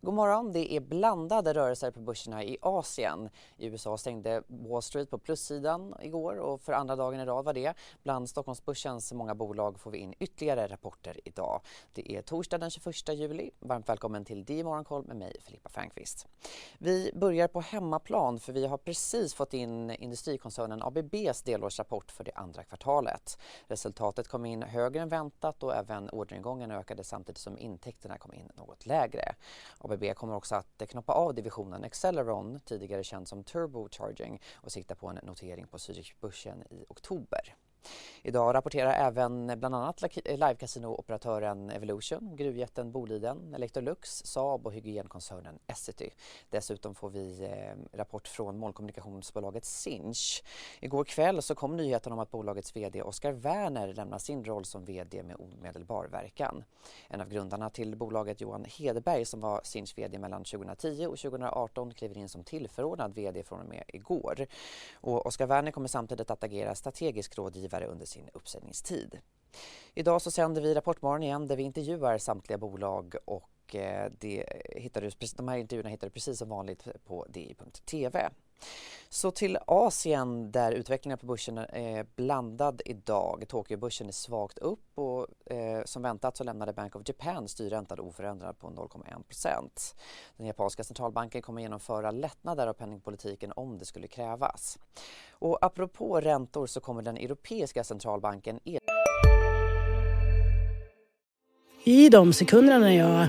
God morgon. Det är blandade rörelser på börserna i Asien. I USA stängde Wall Street på plussidan igår och för andra dagen i rad var det. Bland Stockholmsbörsens många bolag får vi in ytterligare rapporter idag. Det är torsdag den 21 juli. Varmt välkommen till DI Morgonkoll med mig Filippa Fernqvist. Vi börjar på hemmaplan för vi har precis fått in industrikoncernen ABBs delårsrapport för det andra kvartalet. Resultatet kom in högre än väntat och även orderingången ökade samtidigt som intäkterna kom in något lägre. ABB kommer också att knoppa av divisionen Acceleron, tidigare känd som Turbocharging och sikta på en notering på Zürichbörsen i oktober. Idag rapporterar även bland annat eh, livecasinooperatören Evolution, gruvjätten Boliden, Electrolux, Saab och hygienkoncernen Essity. Dessutom får vi eh, rapport från målkommunikationsbolaget Sinch. Igår kväll så kom nyheten om att bolagets VD Oskar Werner lämnar sin roll som VD med omedelbar verkan. En av grundarna till bolaget Johan Hedberg, som var Sinch VD mellan 2010 och 2018 kliver in som tillförordnad VD från och med igår. Och Oskar Werner kommer samtidigt att agera strategisk rådgivare rådgivare under sin uppsägningstid. Idag så sänder vi Rapportmorgon igen där vi intervjuar samtliga bolag och och eh, det hittar du, de här intervjuerna hittar du precis som vanligt på di.tv. Så till Asien där utvecklingen på börsen är eh, blandad idag. Tokyobörsen är svagt upp och eh, som väntat så lämnade Bank of Japan styrräntan oförändrad på 0,1% Den japanska centralbanken kommer genomföra lättnader av penningpolitiken om det skulle krävas. Och apropå räntor så kommer den europeiska centralbanken e- I de sekunderna när jag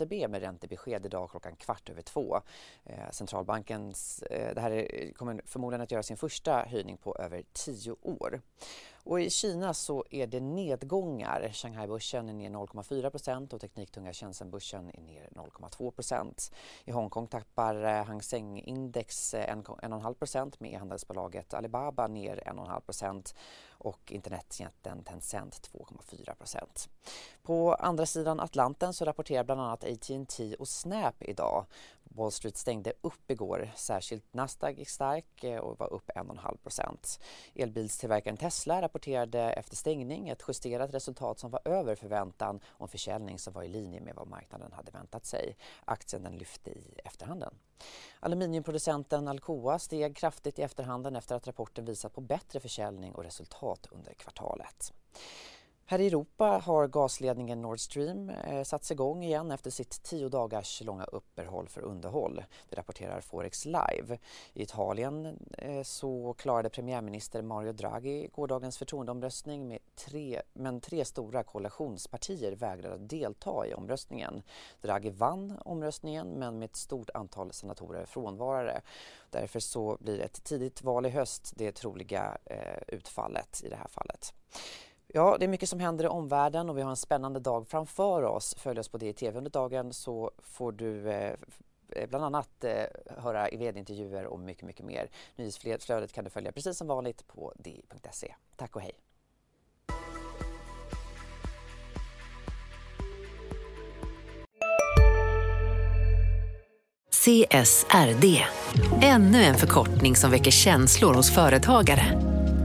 ECB med räntebesked idag klockan kvart över två. Eh, centralbankens, eh, det här är, kommer förmodligen att göra sin första höjning på över tio år. Och I Kina så är det nedgångar. Shanghai-börsen är ner 0,4 och tekniktunga Shenzhen-börsen är ner 0,2. I Hongkong tappar eh, Hang Seng-index eh, 1,5 med med handelsbolaget Alibaba ner 1,5 och internetjätten Tencent 2,4. På andra sidan Atlanten så rapporterar bland annat AT&T och Snap idag. Wall Street stängde upp igår. Särskilt Nasdaq gick stark eh, och var upp 1,5. Elbilstillverkaren Tesla rapporterade efter stängning ett justerat resultat som var över förväntan och en försäljning som var i linje med vad marknaden hade väntat sig. Aktien den lyfte i efterhanden. Aluminiumproducenten Alcoa steg kraftigt i efterhanden efter att rapporten visat på bättre försäljning och resultat under kvartalet. Här i Europa har gasledningen Nord Stream eh, satts igång igen efter sitt tio dagars långa uppehåll för underhåll. Det rapporterar Forex Live. I Italien eh, så klarade premiärminister Mario Draghi gårdagens förtroendeomröstning med tre, men tre stora koalitionspartier vägrade att delta i omröstningen. Draghi vann omröstningen men med ett stort antal senatorer frånvarare. Därför så blir ett tidigt val i höst det troliga eh, utfallet i det här fallet. Ja, det är mycket som händer i omvärlden och vi har en spännande dag framför oss. Följ oss på det i tv under dagen så får du eh, eh bland annat eh, höra vd-intervjuer och mycket, mycket mer. Nyhetsflödet kan du följa precis som vanligt på di.se. Tack och hej! CSRD, ännu en förkortning som väcker känslor hos företagare.